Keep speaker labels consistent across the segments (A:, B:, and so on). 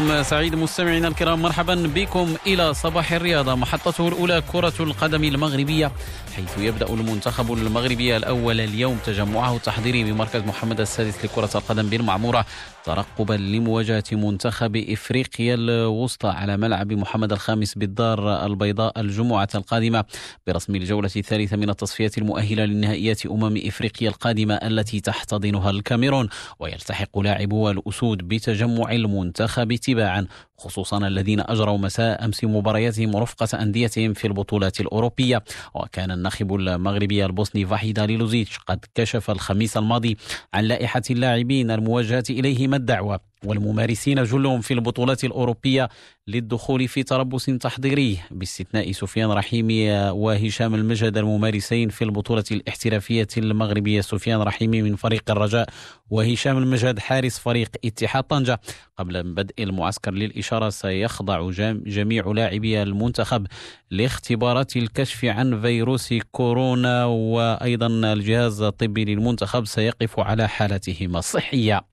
A: صباحكم سعيد مستمعينا الكرام مرحبا بكم إلى صباح الرياضه محطته الأولى كرة القدم المغربية حيث يبدأ المنتخب المغربي الأول اليوم تجمعه التحضيري بمركز محمد السادس لكرة القدم بالمعمورة ترقبا لمواجهة منتخب إفريقيا الوسطى على ملعب محمد الخامس بالدار البيضاء الجمعة القادمة برسم الجولة الثالثة من التصفيات المؤهلة للنهائيات أمم إفريقيا القادمة التي تحتضنها الكاميرون ويلتحق لاعبو الأسود بتجمع المنتخب تباعا خصوصا الذين أجروا مساء أمس مبارياتهم رفقة أنديتهم في البطولات الأوروبية. وكان الناخب المغربي البوسني فاحيدا ليلوزيتش قد كشف الخميس الماضي عن لائحة اللاعبين الموجهة اليهم الدعوة. والممارسين جلهم في البطولات الأوروبية للدخول في تربص تحضيري. باستثناء سفيان رحيمي وهشام المجهد الممارسين في البطولة الاحترافية المغربية. سفيان رحيمي من فريق الرجاء وهشام المجهد حارس فريق اتحاد طنجة. قبل بدء المعسكر للإشارة سيخضع جميع لاعبي المنتخب لاختبارات الكشف عن فيروس كورونا. وأيضا الجهاز الطبي للمنتخب سيقف على حالتهم الصحية.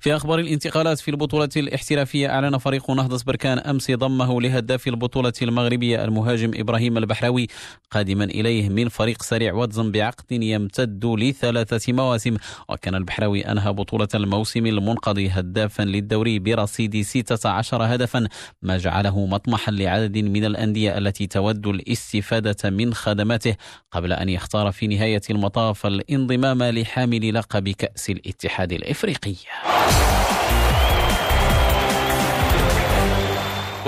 A: في أخبار الانتقالات في البطولة الاحترافية أعلن فريق نهضة بركان أمس ضمه لهداف البطولة المغربية المهاجم إبراهيم البحراوي قادما إليه من فريق سريع واتزن بعقد يمتد لثلاثة مواسم. وكان البحراوي أنهى بطولة الموسم المنقضي هدافا للدوري برصيد 16 هدفا ما جعله مطمحا لعدد من الأندية التي تود الاستفادة من خدماته قبل أن يختار في نهاية المطاف الانضمام لحامل لقب كأس الاتحاد الإفريقي. Yeah.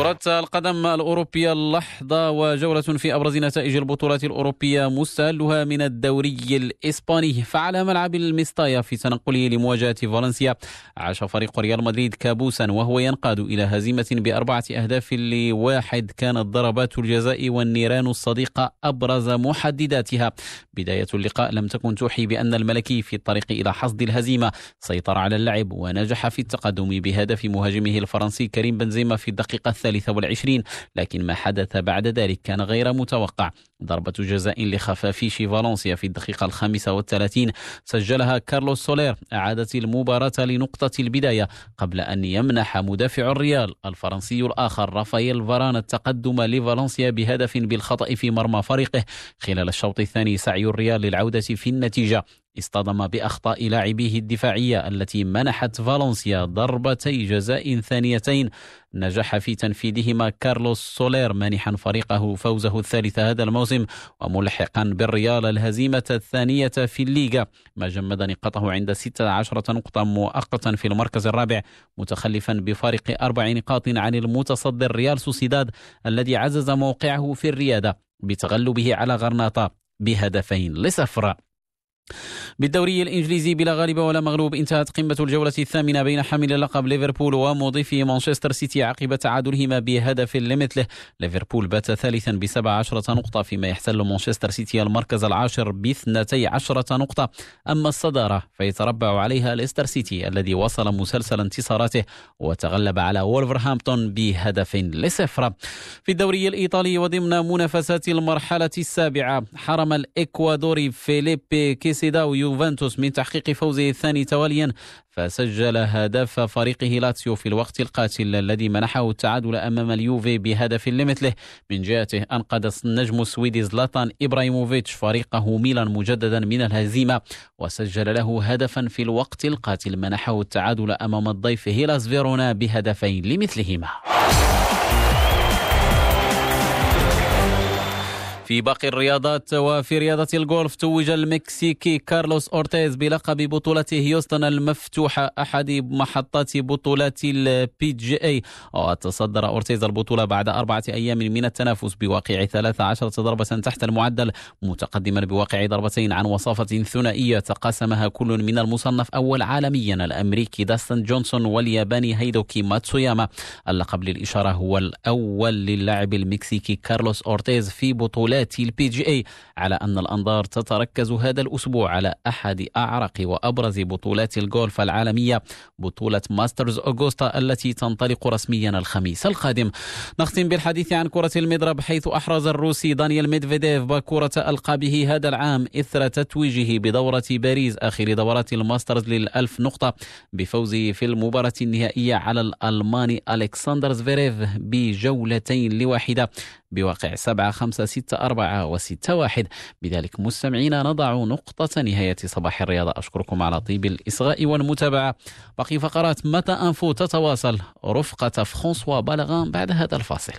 A: كرة القدم الأوروبية اللحظة وجولة في أبرز نتائج البطولات الأوروبية مستهلها من الدوري الإسباني. فعلى ملعب المستايا في تنقله لمواجهة فالنسيا. عاش فريق ريال مدريد كابوسا وهو ينقاد إلى هزيمة بأربعة أهداف لواحد. كانت ضربات الجزاء والنيران الصديقة أبرز محدداتها. بداية اللقاء لم تكن توحي بأن الملكي في الطريق إلى حصد الهزيمة. سيطر على اللعب ونجح في التقدم بهدف مهاجمه الفرنسي كريم بنزيما في الدقيقة الثالثة. والعشرين لكن ما حدث بعد ذلك كان غير متوقع. ضربة جزاء لخفافيش فالنسيا في الدقيقة الخامسة والثلاثين سجلها كارلوس سولير أعادت المباراة لنقطة البداية قبل أن يمنح مدافع الريال الفرنسي الآخر رافائيل فاران التقدم لفالنسيا بهدف بالخطأ في مرمى فريقه خلال الشوط الثاني. سعي الريال للعودة في النتيجة. اصطدم بأخطاء لاعبيه الدفاعية التي منحت فالنسيا ضربتي جزاء ثانيتين. نجح في تنفيذهما كارلوس سولير مانحا فريقه فوزه الثالث هذا الموسم وملحقا بالريال الهزيمة الثانية في الليغا. ما جمد نقاطه عند 16 نقطة مؤقتا في المركز الرابع متخلفا بفارق أربع نقاط عن المتصدر ريال سوسيداد الذي عزز موقعه في الريادة بتغلبه على غرناطة بهدفين لصفر. بالدوري الإنجليزي بلا غالب ولا مغلوب انتهت قمة الجولة الثامنة بين حامل اللقب ليفربول ومضيفي مانشستر سيتي عقب تعادلهما بهدف لمثله. ليفربول بات ثالثا ب 17 نقطة فيما يحتل مانشستر سيتي المركز العاشر ب 12 نقطة. أما الصدارة فيتربع عليها ليستر سيتي الذي واصل مسلسل انتصاراته وتغلب على وولفرهامبتون بهدف لصفر. في الدوري الإيطالي وضمن منافسات المرحلة السابعة حرم الإكوادوري فيليبي كايسيدو يوفنتوس من تحقيق فوزه الثاني تواليا فسجل هدف فريقه لاتسيو في الوقت القاتل الذي منحه التعادل أمام اليوفي بهدف لمثله. من جهته أنقذ النجم السويدي زلاتان إبراهيموفيتش فريقه ميلان مجددا من الهزيمة وسجل له هدفا في الوقت القاتل منحه التعادل أمام الضيف هيلاس فيرونا بهدفين لمثلهما. في باقي الرياضات وفي رياضة الجولف توج المكسيكي كارلوس أورتيز بلقب بطولة هيوستن المفتوحة أحد محطات بطولات ال PGA وتصدر أورتيز البطولة بعد أربعة أيام من التنافس بواقع 13 ضربة تحت المعدل متقدما بواقع ضربتين عن وصافة ثنائية تقاسمها كل من المصنف أول عالميا الأمريكي داستن جونسون والياباني هيديكي ماتسوياما. اللقب للإشارة هو الأول للاعب المكسيكي كارلوس أورتيز في بطولات بطولات ال PGA على أن الأنظار تتركز هذا الأسبوع على أحد أعرق وأبرز بطولات الجولف العالمية بطولة ماسترز أوغوستا التي تنطلق رسميا الخميس القادم. نختم بالحديث عن كرة المضرب حيث أحرز الروسي دانيال ميدفيديف باكورة ألقابه هذا العام إثر تتويجه بدورة باريس آخر دورات الماسترز للألف نقطة بفوزه في المباراة النهائية على الألماني ألكسندر زفيريف بجولتين لواحدة بواقع 7 5 6 4 و 6 1 بذلك مستمعينا نضع نقطة نهاية صباح الرياضة أشكركم على طيب الإصغاء والمتابعة. باقي فقرات متى أنفو تتواصل. رفقة فرانسوا بالغان بعد هذا الفاصل.